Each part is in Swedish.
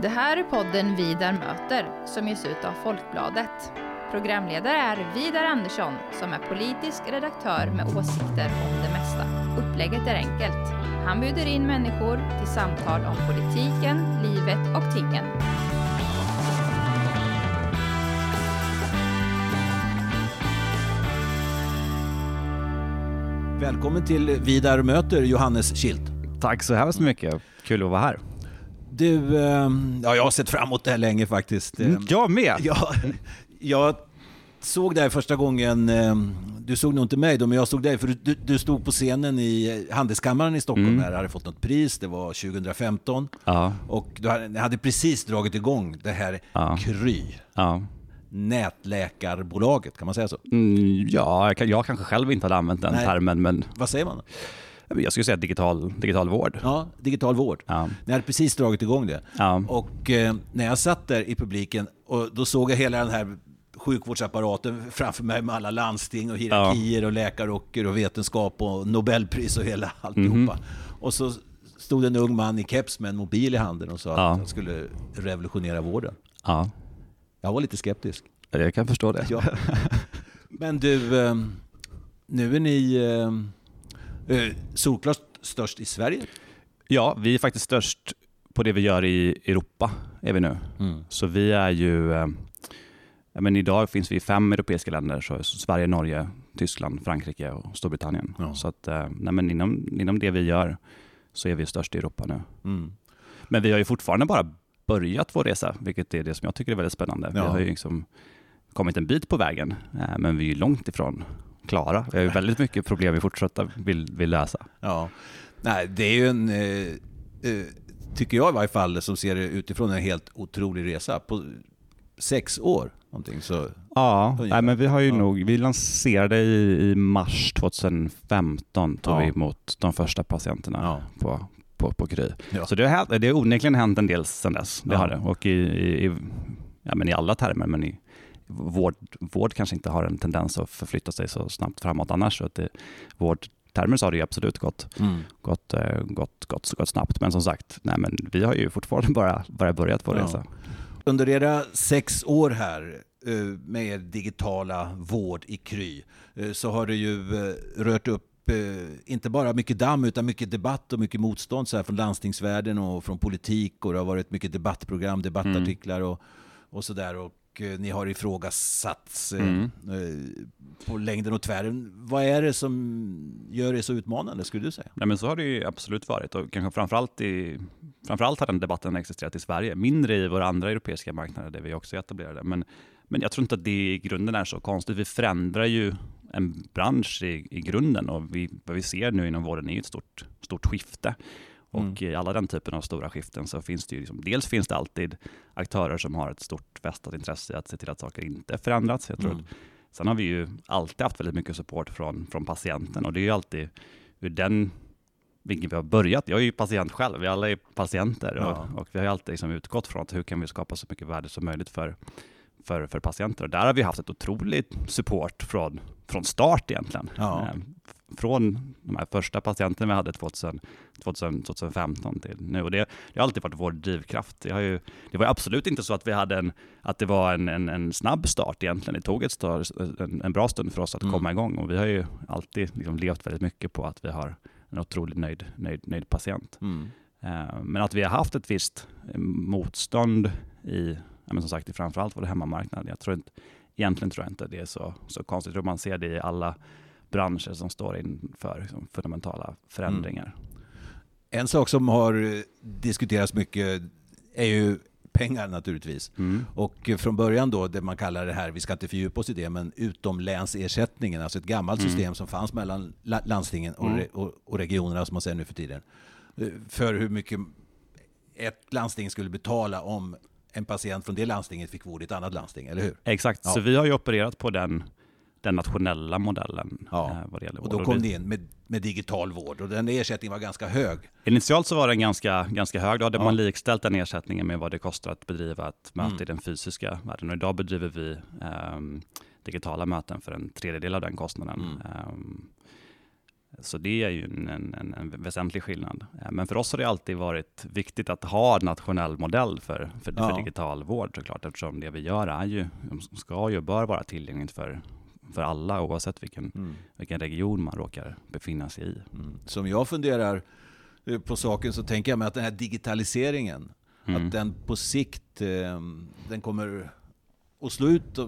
Det här är podden Vidar möter som ges ut av Folkbladet. Programledare är Vidar Andersson som är politisk redaktör med åsikter om det mesta. Upplägget är enkelt. Han bjuder in människor till samtal om politiken, livet och tingen. Välkommen till Vidar möter Johannes Kilt. Tack så hemskt mycket. Kul att vara här. Du, eh, ja, jag har sett fram emot det här länge faktiskt. Mm, Jag med. Ja, jag såg dig första gången, eh, du såg nog inte mig då, men jag såg dig, för du, du stod på scenen i Handelskammaren i Stockholm, Mm. där du hade fått något pris, det var 2015. Ja, Och du hade, hade precis dragit igång det här Ja. Kry, ja. nätläkarbolaget, kan man säga så? Mm, ja jag, jag kanske själv inte hade använt den Nej. termen, men Vad säger man? Jag skulle säga digital, digital vård. Ja, digital vård. Ja. Ni hade precis dragit igång det. Ja. Och eh, när jag satt där i publiken och då såg jag hela den här sjukvårdsapparaten framför mig med alla landsting och hierarkier och läkarrocker och vetenskap och Nobelpris och hela alltihopa. Mhm. Och så stod en ung man i keps med en mobil i handen och sa Ja. att han skulle revolutionera vården. Ja, Jag var lite skeptisk. jag kan förstå det. Ja. Men du, eh, nu är ni eh, solklart störst i Sverige. Ja, vi är faktiskt störst på det vi gör i Europa, är vi nu. Så vi är ju, eh, men idag finns vi i fem europeiska länder, så Sverige, Norge, Tyskland, Frankrike och Storbritannien. Ja. Så att, eh, nej, men inom, inom det vi gör så är vi störst i Europa nu. Mm. Men vi har ju fortfarande bara börjat vår resa, vilket är det som jag tycker är väldigt spännande. Vi Ja. har ju liksom kommit en bit på vägen, eh, men vi är ju långt ifrån klara. Vi har ju väldigt mycket problem vi fortsätter vill, vill lösa. Ja, nej, det är ju en, eh, eh, tycker jag i varje fall, som ser det utifrån, en helt otrolig resa. På sex år någonting så... Ja, Ungefär. nej, men vi har ju Ja. nog, vi lanserade i, i mars 2015, tog Ja. vi emot de första patienterna Ja. på, på, på Kry. Ja. Så det har, det har onekligen hänt en del sedan dess, det har det. Och i, i, i, ja, men i alla termer, men i vård, vård kanske inte har en tendens att förflytta sig så snabbt framåt annars. Så att det, vårdtermer så har det ju absolut gått, gått, eh, gått, gått, gått snabbt. Men som sagt, nej, men vi har ju fortfarande bara, bara börjat vår Ja. resa. Under era sex år här eh, med er digitala vård i Kry eh, så har det ju rört upp inte bara mycket damm utan mycket debatt och mycket motstånd så här från landstingsvärlden och från politik och det har varit mycket debattprogram, debattartiklar och, och sådär. Och eh, ni har ifrågasatts eh, Mm. eh, på längden och tvären. Vad är det som gör det så utmanande skulle du säga? Nej, men så har det ju absolut varit och kanske framförallt, i, framförallt har den debatten existerat i Sverige, mindre i våra andra europeiska marknader där vi också är etablerade. Men, men jag tror inte att det i grunden är så konstigt. Vi förändrar ju en bransch i, i grunden och vi, vad vi ser nu inom vården är ett stort, stort skifte. Och i alla den typen av stora skiften så finns det ju, liksom, dels finns det alltid aktörer som har ett stort vestat intresse i att se till att saker inte förändras. Jag tror Mm. sen har vi ju alltid haft väldigt mycket support från, från patienten och det är ju alltid ur den vinkeln vi har börjat. Jag är ju patient själv, vi alla är patienter Ja. och, och vi har ju alltid liksom utgått från att hur kan vi skapa så mycket värde som möjligt för, för, för patienter. Och där har vi haft ett otroligt support från, från start egentligen. Ja. Från de här första patienterna vi hade 2000, 2000, 2015 till nu. Och det, det har alltid varit vår drivkraft. Det, ju, det var absolut inte så att, vi hade en, att det var en, en, en snabb start egentligen. Det tog ett stör, en, en bra stund för oss att Mm. komma igång och vi har ju alltid liksom levt väldigt mycket på att vi har en otroligt nöjd, nöjd, nöjd patient. Mm. Eh, Men att vi har haft ett visst eh, motstånd i, men som sagt, i framförallt vår hemmamarknad. Jag tror inte, egentligen tror jag inte det är så, så konstigt. Jag tror man ser det i alla branscher som står inför liksom, fundamentala förändringar. En sak som har diskuterats mycket är ju pengar naturligtvis. Mm. Och från början då, det man kallar det här, vi ska inte fördjupa oss i det, men utomlänsersättningen, alltså ett gammalt Mm. system som fanns mellan la- landstingen och, Mm. re- och, och regionerna som man säger nu för tiden. Eh, För hur mycket ett landsting skulle betala om en patient från det landstinget fick vård i ett annat landsting, eller hur? Exakt, Ja. så vi har ju opererat på den, den nationella modellen Ja. eh, vad det gäller Och vård. då kom det- in med, med digital vård och den ersättningen var ganska hög. Initialt så var den ganska, ganska hög. Då hade Ja. man likställt den ersättningen med vad det kostar att bedriva ett möte Mm. i den fysiska världen. Och idag bedriver vi ehm, digitala möten för en tredjedel av den kostnaden. Mm. Ehm, Så det är ju en, en, en, väsentlig skillnad. Eh, men för oss har det alltid varit viktigt att ha en nationell modell för, för, ja. för digital vård såklart, eftersom det vi gör är ju, ska ju, bör vara tillgängligt för, för alla oavsett vilken, mm. vilken region man råkar befinna sig i. Mm. Som jag funderar eh, på saken så tänker jag mig att den här digitaliseringen, mm. att den på sikt, eh, den kommer att slå ut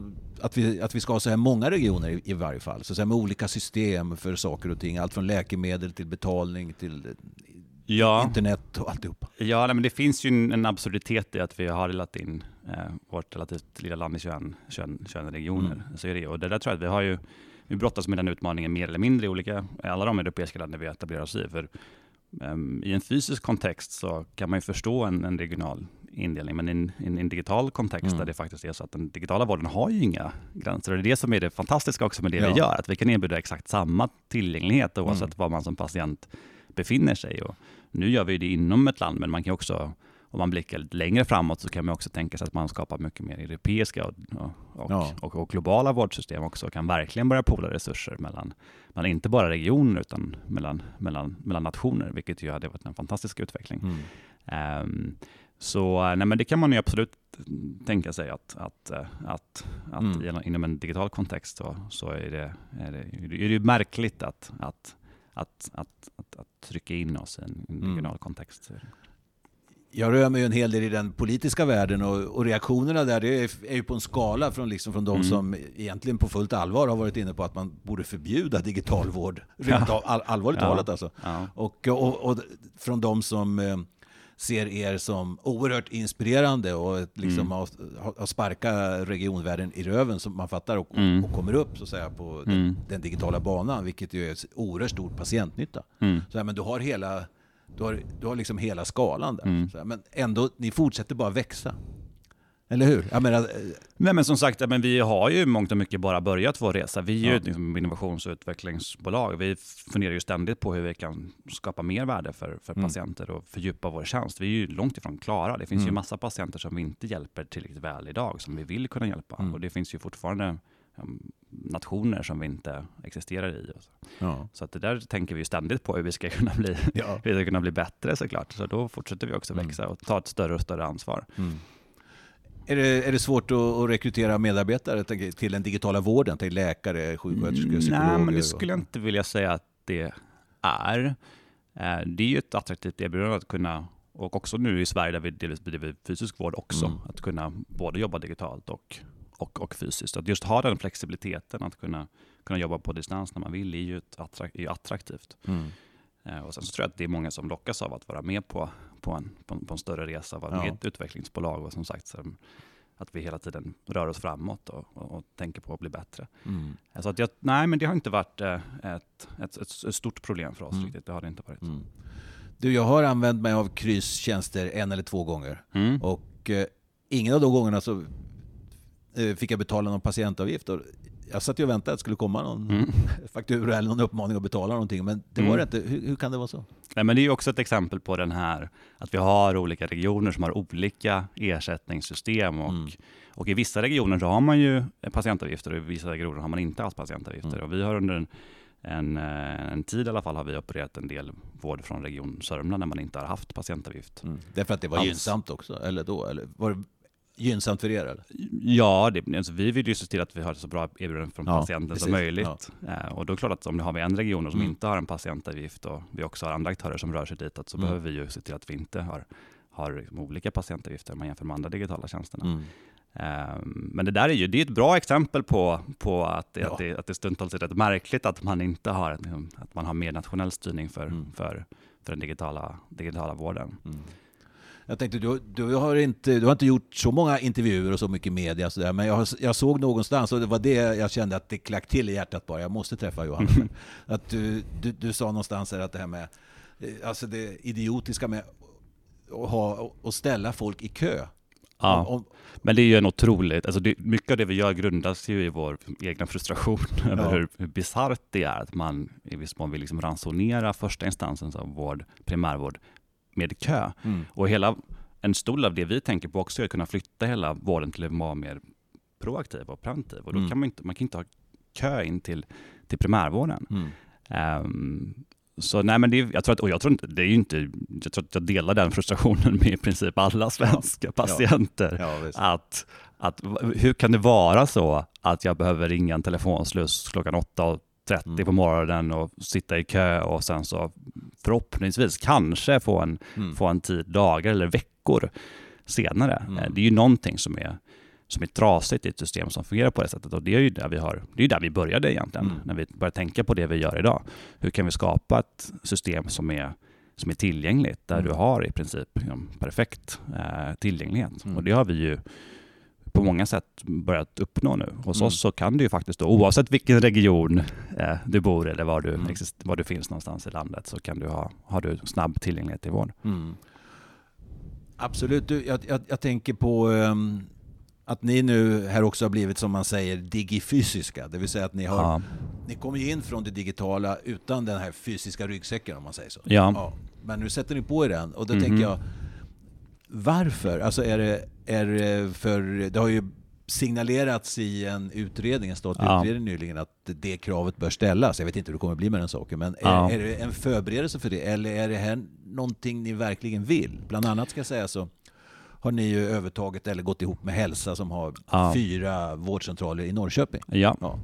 att vi, att vi ska ha så här många regioner i, i varje fall. Så säga, med olika system för saker och ting. Allt från läkemedel till betalning till ja. internet och alltihopa. Ja, nej, men det finns ju en, en absurditet i att vi har delat in eh, vårt relativt lilla land i 21, 21, 21 regioner. Mm. Så är det. Och det där tror jag att vi har ju vi brottas med den utmaningen mer eller mindre i olika, alla de europeiska länder vi etablerar oss i. För, um, I en fysisk kontext så kan man ju förstå en, en regional indelning, men i en, in, en digital kontext mm. där det faktiskt är så att den digitala vården har ju inga gränser. Och det är det som är det fantastiska också med det ja. vi gör, att vi kan erbjuda exakt samma tillgänglighet oavsett mm. var man som patient befinner sig. Och nu gör vi det inom ett land, men man kan också om man blickar lite längre framåt så kan man också tänka sig att man skapar mycket mer europeiska och, och, ja. och, och globala vårdsystem också, och kan verkligen börja pola resurser mellan, mellan inte bara regioner utan mellan, mellan, mellan nationer, vilket ju hade varit en fantastisk utveckling. Mm. Um, så nej, men det kan man ju absolut tänka sig att, att, att, att mm. inom en digital kontext så, så är, det, är, det, är det märkligt att, att, att, att, att, att trycka in oss i en, regional mm. kontext jag rör mig ju en hel del i den politiska världen och, och reaktionerna där det är, är, ju på en skala från, liksom från de mm. som egentligen på fullt allvar har varit inne på att man borde förbjuda digital vård. Rent all, allvarligt ja. talat alltså. Ja. Och, och, och, från de som eh, ser er som oerhört inspirerande och liksom mm. har, har sparkat regionvärlden i röven som man fattar och, mm. och kommer upp så att säga, på den, mm. den, digitala banan, vilket ju är oerhört stor patientnytta. Mm. Så här, men du har hela du har, du har liksom hela skalan där. Mm. Men ändå, ni fortsätter bara växa. Eller hur? Jag menar, eh, Nej, men som sagt, men vi har ju mångt och mycket bara börjat vår resa. Vi är ju ett liksom, innovations och utvecklingsbolag. Vi funderar ju ständigt på hur vi kan skapa mer värde för, för mm. patienter och fördjupa vår tjänst. Vi är ju långt ifrån klara. Det finns mm. ju massa patienter som vi inte hjälper tillräckligt väl idag, som vi vill kunna hjälpa. Mm. Och det finns ju fortfarande nationer som vi inte existerar i. Ja. Så att det där tänker vi ständigt på hur vi ska kunna bli, ja. hur vi ska kunna bli bättre såklart. Så då fortsätter vi också mm. växa och ta ett större och större ansvar. Mm. Är det, är det svårt att, att rekrytera medarbetare till den digitala vården, till läkare, sjuksköterskor, mm, psykologer? Nej, men det skulle jag inte vilja säga att det är. Eh, det är ju ett attraktivt erbjudande att kunna, och också nu i Sverige där vi delvis bedriver fysisk vård också, mm. att kunna både jobba digitalt och och, och fysiskt. Att just ha den flexibiliteten att kunna, kunna jobba på distans när man vill är ju, attrakt, är ju attraktivt. Mm. Eh, och sen så tror jag att det är många som lockas av att vara med på, på, en, på, en, på en större resa, vara med i ett utvecklingsbolag och som sagt så, att vi hela tiden rör oss framåt och, och, och tänker på att bli bättre. Mm. Så att jag, nej, men det har inte varit eh, ett, ett, ett, stort problem för oss mm. riktigt. Det har det inte varit. Mm. Du, jag har använt mig av Krys tjänster en eller två gånger mm. och eh, ingen av de gångerna så Eh, fick jag betala någon patientavgift. Och jag satt ju och väntade att det skulle komma någon mm. faktura eller någon uppmaning att betala någonting, men det var mm. det inte. Hur, hur, kan det vara så? Nej, men det är också ett exempel på den här, att vi har olika regioner som har olika ersättningssystem. Och, mm. och i vissa regioner så har man ju patientavgifter och i vissa regioner har man inte alls patientavgifter. Mm. Och vi har under en, en, eh, en, tid i alla fall har vi opererat en del vård från Region Sörmland när man inte har haft patientavgift. Mm. Därför att det var alls. gynnsamt också, eller då? Eller var det gynnsamt för er? Eller? Ja, det, alltså, vi vill ju se till att vi har så bra erbjudande från ja, patienten precis. som möjligt. Ja. Eh, och då är det klart att om det har vi en region som mm. inte har en patientavgift och vi också har andra aktörer som rör sig ditåt så mm. behöver vi ju se till att vi inte har, har liksom olika patientavgifter om man jämför med andra digitala tjänsterna. Mm. Um, men det där är ju det är ett bra exempel på, på att, det, ja. att, det, att det stundtals är rätt märkligt att man inte har, liksom, att man har mer nationell styrning för, mm. för, för den digitala, digitala vården. Mm. Jag tänkte, du, du, har inte, du har inte gjort så många intervjuer och så mycket media, så där, men jag, jag såg någonstans, och det var det jag kände att det klack till i hjärtat bara, jag måste träffa Johan. att du, du, du sa någonstans här att det här med, eh, alltså det idiotiska med att, ha, att ställa folk i kö. Ja, om, men det är ju en otroligt, alltså det, mycket av det vi gör grundas ju i vår egna frustration över ja. hur, hur bisarrt det är att man i viss mån vill liksom ransonera första instansens av vård, primärvård med kö. Mm. Och hela, en stor del av det vi tänker på också är att kunna flytta hela vården till att vara mer proaktiv och preventiv. Och då mm. kan man inte, man kan inte ha kö in till, till primärvården. Mm. Um, så nej, men det, jag tror att, och jag tror inte, det är inte, jag tror att jag delar den frustrationen med i princip alla svenska patienter. Ja. Ja, att, att, hur kan det vara så att jag behöver ringa en telefonsluss klockan 8.30 mm. på morgonen och sitta i kö och sen så förhoppningsvis kanske få en, mm. få en tid dagar eller veckor senare. Mm. Det är ju någonting som är som är trasigt i ett system som fungerar på det sättet. Och det är ju där vi, har, det är där vi började egentligen, mm. när vi började tänka på det vi gör idag. Hur kan vi skapa ett system som är, som är tillgängligt, där mm. du har i princip liksom, perfekt eh, tillgänglighet. Mm. Och det har vi ju på många sätt börjat uppnå nu. Hos mm. oss så kan du ju faktiskt, då, oavsett vilken region eh, du bor eller var du, mm. var du finns någonstans i landet, så kan du ha, har du snabb tillgänglighet till vård. Mm. Absolut. Du, jag, jag, jag, tänker på um, att ni nu här också har blivit som man säger digifysiska. Det vill säga att ni, har, ja. ni kommer in från det digitala utan den här fysiska ryggsäcken om man säger så. Ja. ja. Men nu sätter ni på er den och då tänker jag varför? Alltså är det, är det för, det har ju signalerats i en utredning, en statlig ja. utredning nyligen, att det kravet bör ställas. Jag vet inte hur det kommer bli med den saken, men är, är det en förberedelse för det? Eller är det här någonting ni verkligen vill? Bland annat ska jag säga så har ni ju övertagit eller gått ihop med Hälsa som har ja. fyra vårdcentraler i Norrköping. Ja. ja.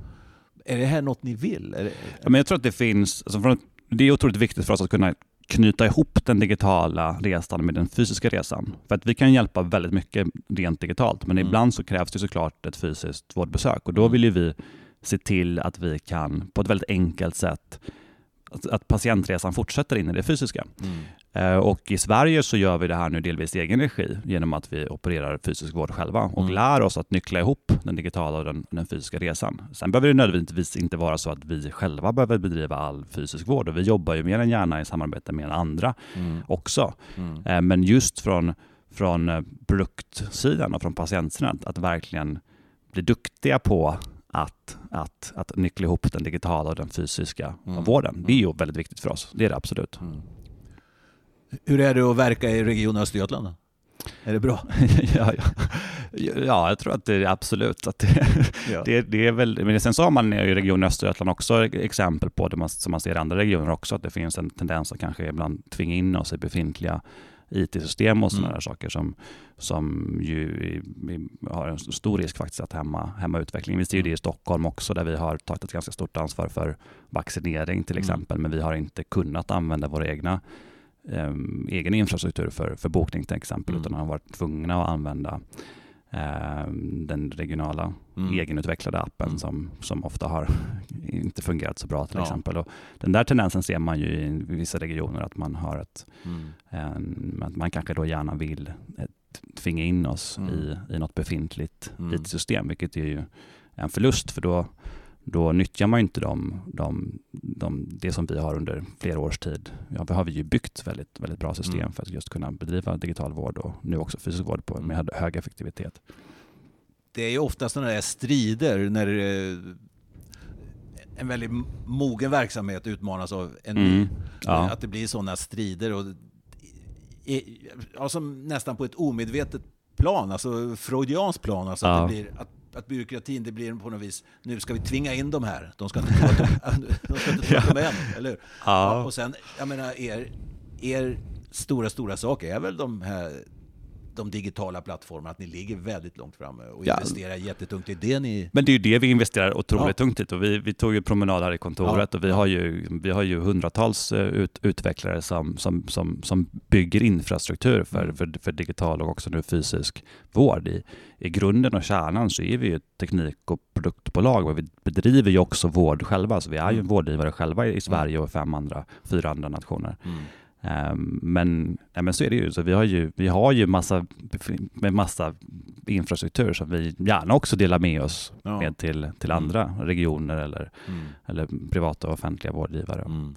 Är det här något ni vill? Det... Ja, men jag tror att det finns, alltså det är otroligt viktigt för oss att kunna knyta ihop den digitala resan med den fysiska resan. För att vi kan hjälpa väldigt mycket rent digitalt, men mm. ibland så krävs det såklart ett fysiskt vårdbesök och då mm. vill vi se till att vi kan på ett väldigt enkelt sätt att patientresan fortsätter in i det fysiska. Mm. Eh, och i Sverige så gör vi det här nu delvis i egen regi genom att vi opererar fysisk vård själva och mm. lär oss att nyckla ihop den digitala och den, den, fysiska resan. Sen behöver det nödvändigtvis inte vara så att vi själva behöver bedriva all fysisk vård och vi jobbar ju mer än gärna i samarbete med andra mm. också. Mm. Eh, men just från, från eh, produktsidan och från patientsidan, att, att verkligen bli duktiga på att, att, att nyckla ihop den digitala och den fysiska mm. vården. Det är ju väldigt viktigt för oss, det är det absolut. Mm. Hur är det att verka i Region Östergötland? Då? Är det bra? ja, ja. ja, jag tror att det är absolut. Att det, ja. det, det, är väl, men sen så har man i Region Östergötland också exempel på det man, som man ser i andra regioner också, att det finns en tendens att kanske ibland tvinga in oss i befintliga IT-system och sådana mm. saker som, som ju har en stor risk faktiskt att hämma, hämma utvecklingen. Vi ser ju det i Stockholm också där vi har tagit ett ganska stort ansvar för vaccinering till mm. exempel, mm. men vi har inte kunnat använda våra egna eh, egen infrastruktur för, för bokning till exempel, mm. utan har varit tvungna att använda den regionala mm. egenutvecklade appen mm. som, som ofta har inte fungerat så bra till ja. exempel. Och den där tendensen ser man ju i vissa regioner att man har ett, mm. en, att man kanske då gärna vill ett, tvinga in oss mm. i, i något befintligt mm. IT-system, vilket är ju en förlust för då då nyttjar man inte de, de, de, det som vi har under flera års tid. Ja, vi har vi ju byggt väldigt, väldigt bra system mm. för att just kunna bedriva digital vård och nu också fysisk vård på, med hög effektivitet. Det är ju ofta sådana där strider när eh, en väldigt mogen verksamhet utmanas av en. Mm. Ja. Att det blir sådana strider. Och, alltså nästan på ett omedvetet plan, alltså freudianskt plan. Alltså ja. att, det blir, att att byråkratin, det blir på något vis, nu ska vi tvinga in de här. De ska inte tro att de, de, ska inte tro att de är en, eller hur? Ja. Och sen, jag menar, er, er stora, stora sak är väl de här de digitala plattformarna, att ni ligger väldigt långt framme och ja. investerar jättetungt i det ni... Men det är ju det vi investerar otroligt ja. tungt i. Och vi, vi tog ju promenad här i kontoret ja. och vi har ju, vi har ju hundratals eh, ut, utvecklare som, som, som, som bygger infrastruktur för, mm. för, för digital och också nu fysisk vård. I, I grunden och kärnan så är vi ju ett teknik och produktbolag och vi bedriver ju också vård själva. Så vi är ju mm. vårdgivare själva i Sverige och fem andra, fyra andra nationer. Mm. Ehm, men, ja, men så är det ju. Så vi har ju, vi har ju massa, med massa infrastruktur som vi gärna också delar med oss ja. med till, till mm. andra mm. regioner eller, mm. eller privata och offentliga vårdgivare. Mm.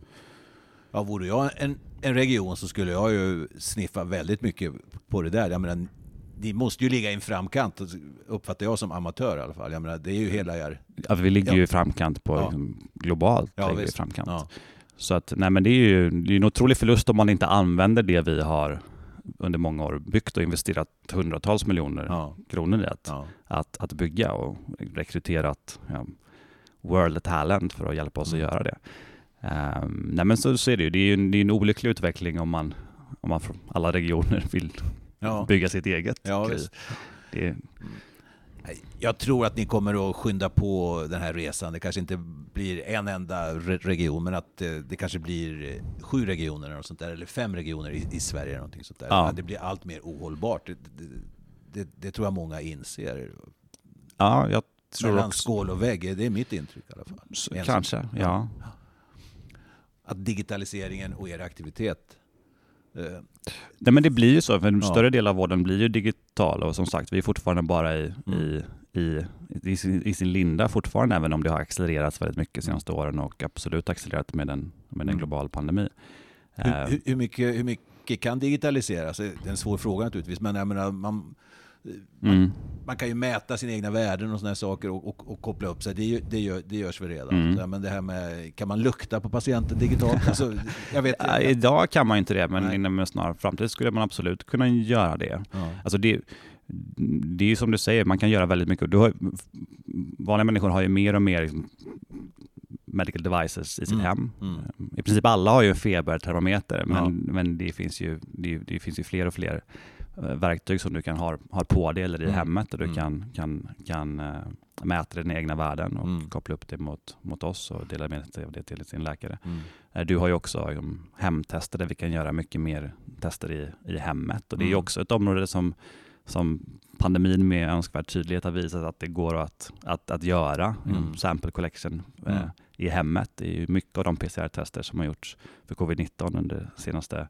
Ja, vore jag en, en region så skulle jag ju sniffa väldigt mycket på det där. Jag menar, ni måste ju ligga i en framkant, uppfattar jag som amatör i alla fall. Jag menar, det är ju hela er... Ja, vi ligger ja. ju i framkant på, liksom, globalt. Ja, i framkant. Så att, nej men det är ju det är en otrolig förlust om man inte använder det vi har under många år byggt och investerat hundratals miljoner ja. kronor i att, ja. att, att bygga och rekryterat ja, world talent för att hjälpa oss mm. att göra det. Um, nej men så, så är det ju. Det är ju en, det är en olycklig utveckling om man, om man från alla regioner vill bygga sitt eget ja. Det, jag tror att ni kommer att skynda på den här resan. Det kanske inte blir en enda region, men att det, det kanske blir sju regioner eller, sånt där, eller fem regioner i, i Sverige. Eller någonting sånt där. Ja. Det blir allt mer ohållbart. Det, det, det, tror jag många inser. Ja, jag tror Mellan också... skål och vägg, det är mitt intryck i alla fall. Så, kanske, ja. Att digitaliseringen och er aktivitet Eh, Nej, men det blir ju så, för en ja. större del av vården blir ju digital och som sagt, vi är fortfarande bara i, mm. i, i, i, sin, i, sin, linda fortfarande, även om det har accelererat väldigt mycket de senaste åren och absolut accelererat med en, med en mm. global pandemi. Hur, uh, hur, mycket, hur mycket kan digitaliseras? Det är en svår fråga naturligtvis, men jag menar, man, man, mm. man, kan ju mäta sina egna värden och sådana saker och, och, och, koppla upp sig. Det, det, gör, det görs väl redan. Mm. Så, men det här med, kan man lukta på patienten digitalt? Alltså, jag vet, ja, idag kan man inte det, men Nej. inom en snar framtid skulle man absolut kunna göra det. Ja. Alltså det det är ju som du säger, man kan göra väldigt mycket. Du har, vanliga människor har ju mer och mer liksom, medical devices i sitt mm. hem. Mm. I princip alla har ju en febertermometer, men, ja. men det, finns ju, det, det, finns ju fler och fler Eh, verktyg som du kan ha, ha på dig eller i mm. hemmet där du mm. kan, kan, kan uh, mäta dina egna värden och mm. koppla upp det mot, mot oss och dela med dig av det till din läkare. Mm. Uh, du har ju också um, hemtester där vi kan göra mycket mer tester i, i hemmet och det är också ett område som, som pandemin med önskvärd tydlighet har visat att det går att, att, att göra. Mm. Sample collection uh, i hemmet. Det är mycket av de PCR-tester som har gjorts för covid-19 under det senaste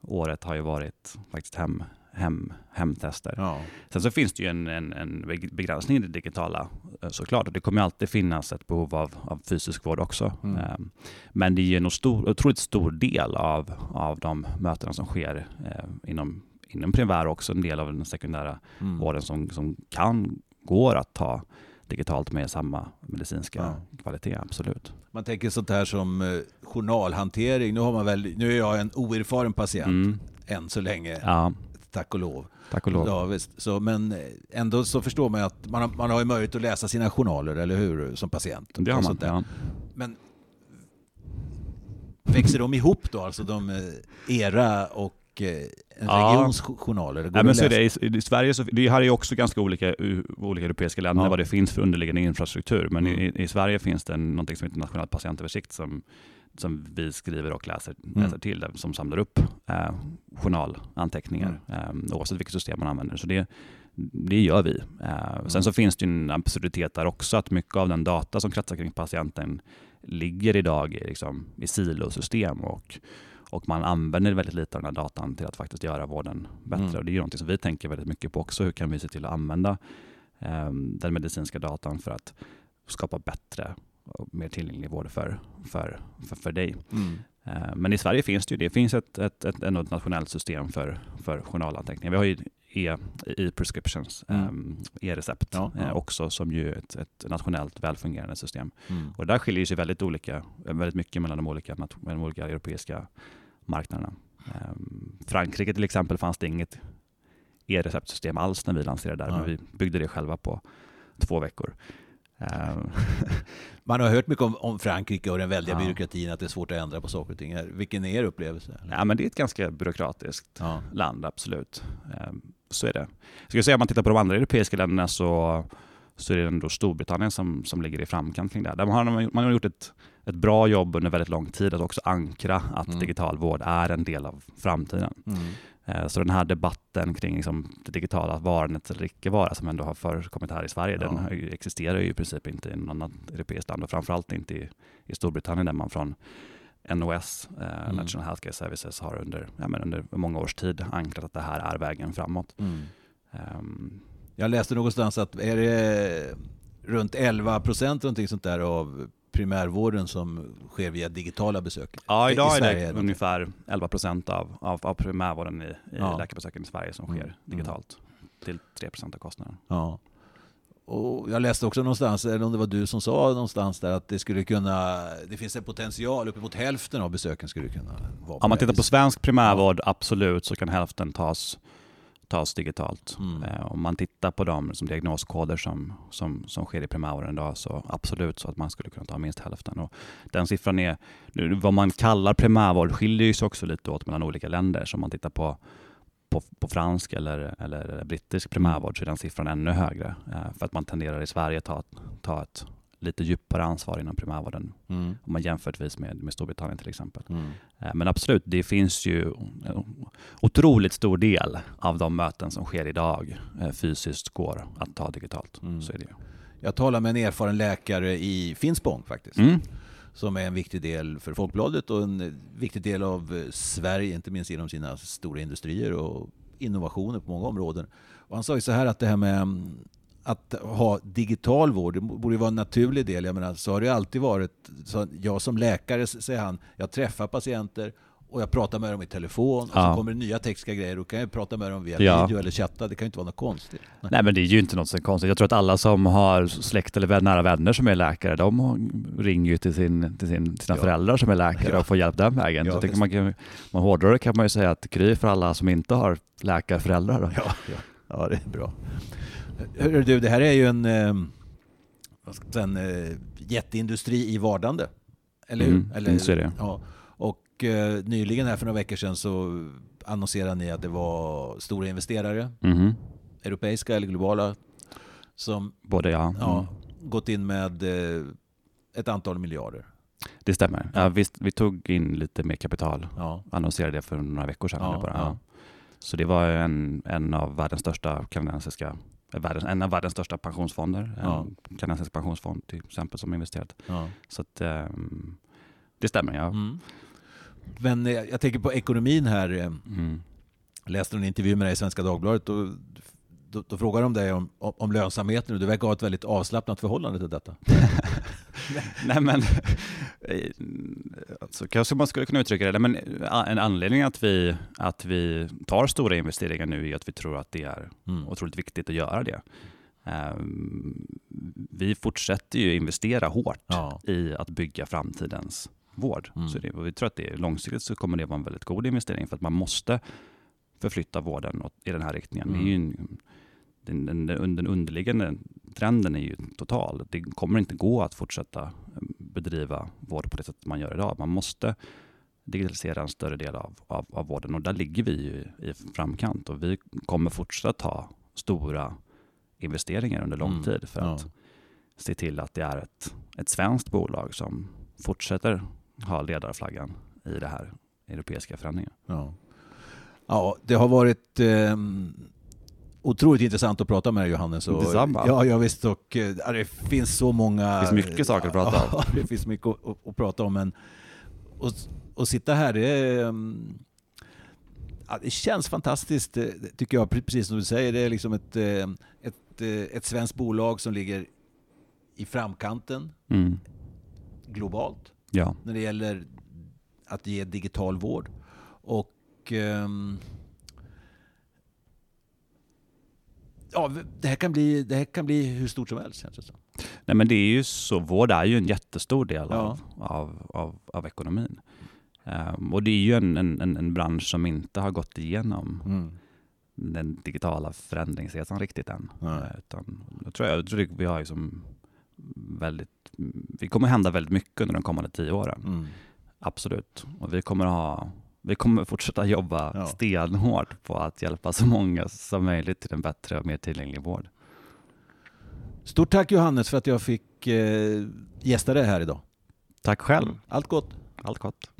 året har ju varit faktiskt hem, hem, hemtester. Ja. Sen så finns det ju en, en, en begränsning i det digitala eh, såklart. Och det kommer alltid finnas ett behov av, av fysisk vård också. Mm. Ehm, men det är en stor, otroligt stor del av, av de mötena som sker eh, inom, inom primär också en del av den sekundära mm. vården som, som kan, går att ta digitalt med samma medicinska ja. kvalitet, absolut. Man tänker sånt här som eh, journalhantering. Nu, har man väl, nu är jag en oerfaren patient mm. än så länge. Ja. Tack och lov. Tack och lov. Ja, visst. Så, men ändå så förstår man att man har, man har ju möjlighet att läsa sina journaler, eller hur? Som patient. Det har man. Ja. Men växer de ihop då? Alltså de eh, era och en ja. regions journaler? Ja, men så är det. I, I, Sverige så, det här är också ganska olika, olika europeiska länder ja. vad det finns för underliggande infrastruktur. Men mm. i, i, Sverige finns det något som heter nationell patientöversikt som som vi skriver och läser, mm. läser till, som samlar upp eh, journalanteckningar, mm. eh, oavsett vilket system man använder. Så det, det gör vi. Eh, mm. Sen så finns det en absurditet där också, att mycket av den data som kretsar kring patienten ligger idag i, liksom, i silosystem och, och man använder väldigt lite av den här datan till att faktiskt göra vården bättre. Mm. Och det är något som vi tänker väldigt mycket på också. Hur kan vi se till att använda eh, den medicinska datan för att skapa bättre och mer tillgänglig vård för, för, för, för dig. Mm. Eh, men i Sverige finns det ju det. finns ett, ett, ett, ett nationellt system för, för journalanteckningar. Vi har ju e, e-prescriptions, mm. um, e-recept ja, ja. Eh, också, som ju är ett, ett nationellt välfungerande system. Mm. Och där skiljer sig väldigt, olika, väldigt mycket mellan de olika, de olika europeiska marknaderna. Um, Frankrike till exempel fanns det inget e-receptsystem alls när vi lanserade där, ja. men vi byggde det själva på två veckor. Ehm. Man har hört mycket om, om Frankrike och den väldiga ja. byråkratin, att det är svårt att ändra på saker och ting. Vilken är er upplevelse? Ja, men det är ett ganska byråkratiskt ja. land, absolut. Ehm, så är det. Jag säga, om man tittar på de andra europeiska länderna så, så är det ändå Storbritannien som, som ligger i framkant kring det. Där man har, man har gjort ett, ett bra jobb under väldigt lång tid att också ankra att mm. digital vård är en del av framtiden. Mm. Eh, så den här debatten kring liksom det digitala varandet eller icke vara som ändå har förekommit här i Sverige, ja. den existerar ju i princip inte i något annat europeiskt land och framförallt inte i, i Storbritannien där man från NOS, eh, mm. National Healthcare Services, har under, ja, men under många års tid ankrat att det här är vägen framåt. Mm. Um, Jag läste någonstans att är det runt 11 procent sånt där av primärvården som sker via digitala besök? Ja, idag är det ungefär 11 procent av, av, av primärvården i, i ja. läkarbesöken i Sverige som sker mm. digitalt. Till 3 procent av kostnaden. Ja. Och jag läste också någonstans, eller om det var du som sa någonstans där, att det skulle kunna, det finns en potential, uppemot hälften av besöken skulle kunna vara Om man tittar på svensk primärvård, absolut, så kan hälften tas tas digitalt. Mm. Eh, om man tittar på de som diagnoskoder som, som, som sker i primärvården idag så absolut så att man skulle kunna ta minst hälften. Och den siffran är, vad man kallar primärvård skiljer sig också lite åt mellan olika länder. Så om man tittar på på, på fransk eller, eller brittisk primärvård så är den siffran ännu högre. Eh, för att man tenderar i Sverige ta, ta ett lite djupare ansvar inom primärvården Mm. om man jämförtvis med, med Storbritannien till exempel. Mm. Eh, Men absolut, det finns ju en otroligt stor del av de möten som sker idag eh, fysiskt går att ta digitalt. Mm. Så är det. Jag talade med en erfaren läkare i Finspång faktiskt. Mm. Som är en viktig del för Folkbladet och en viktig del av eh, Sverige, inte minst genom sina stora industrier och innovationer på många områden. Och han sa ju så här att det här med mm, att ha digital vård, det borde vara en naturlig del. Jag menar, så har det alltid varit. Så jag som läkare, säger han, jag träffar patienter och jag pratar med dem i telefon och Ja. så kommer det nya tekniska grejer. Då kan jag prata med dem via Ja. video eller chatta. Det kan ju inte vara något konstigt. Nej. Nej men det är ju inte något så konstigt. Jag tror att alla som har släkt eller nära vänner som är läkare, de ringer ju till, sin, till sin, sina Ja. föräldrar som är läkare och får hjälp den vägen. Ja, så jag man kan, man hårdare kan man ju säga att Kry för alla som inte har läkarföräldrar. Ja, ja. det är bra. Hörru du, det här är ju en, eh, vad ska säga, en eh, jätteindustri i vardande. Eller hur? Mm, Eller, så är det. Ja. Och eh, nyligen här för några veckor sedan så annonserade ni att det var stora investerare, Mhm. europeiska eller globala, som Både ja. ja, Mm. gått in med ett antal miljarder. Det stämmer. Ja, visst, vi tog in lite mer kapital Ja, annonserade det för några veckor sedan. Ja, bara. Så det var en, en av världens största kanadensiska eh, världens, en av världens största pensionsfonder. Ja. En kanadensisk pensionsfond till exempel som investerat. ja. Så att, ehm, det stämmer ja. Mm. Men eh, jag tänker på ekonomin här. eh, Mm. Jag läste en intervju med dig i Svenska Dagbladet och då, då frågade de dig om, om, om lönsamheten och du verkar ha ett väldigt avslappnat förhållande till detta. Nej men, eh, så kanske man skulle kunna uttrycka det. Men eh, en anledning att vi, att vi tar stora investeringar nu är att vi tror att det är Mm. otroligt viktigt att göra det. Ehm, Vi fortsätter ju investera hårt Ja. i att bygga framtidens vård. Mm. Så det, vi tror att det, långsiktigt så kommer det vara en väldigt god investering för att man måste förflytta vården åt- i den här riktningen. Det är ju en, den, den, den, underliggande trenden är ju total. Det kommer inte gå att fortsätta eh, bedriva vård på det sätt man gör idag. Man måste digitalisera en större del av, av, av vården och där ligger vi ju i framkant och vi kommer fortsätta ta stora investeringar under lång Mm. tid för Ja. att se till att det är ett, ett svenskt bolag som fortsätter ha ledarflaggan i det här europeiska förändringen. Ja. ja, det har varit eh, otroligt intressant att prata med dig Johannes. Och, Detsamma. Ja, visst. Och, eh, ja, det finns så många... Det finns mycket saker att prata om. Ja, det finns mycket att, att, prata om. Men att, sitta här, det, ja, det känns fantastiskt eh, tycker jag. Precis som du säger, det är liksom ett, eh, ett, ett svenskt bolag som ligger i framkanten Mm. globalt Ja. när det gäller att ge digital vård. Och ehm, ja, det, här kan bli, det här kan bli hur stort som helst känns det som. Nej, men det är ju så, vård är ju en jättestor del Ja. av, av, av, av ekonomin. Ehm, och det är ju en, en, en, bransch som inte har gått igenom den digitala förändringsresan riktigt än. Nej. Eh, Utan, jag tror, jag tror vi har ju som väldigt, vi kommer hända väldigt mycket under de kommande tio åren. Mm. Absolut. Och vi kommer ha vi kommer fortsätta jobba Ja. stenhårt på att hjälpa så många som möjligt till en bättre och mer tillgänglig vård. Stort tack Johannes för att jag fick eh, gästa dig här idag. Tack själv. Allt gott! Allt gott.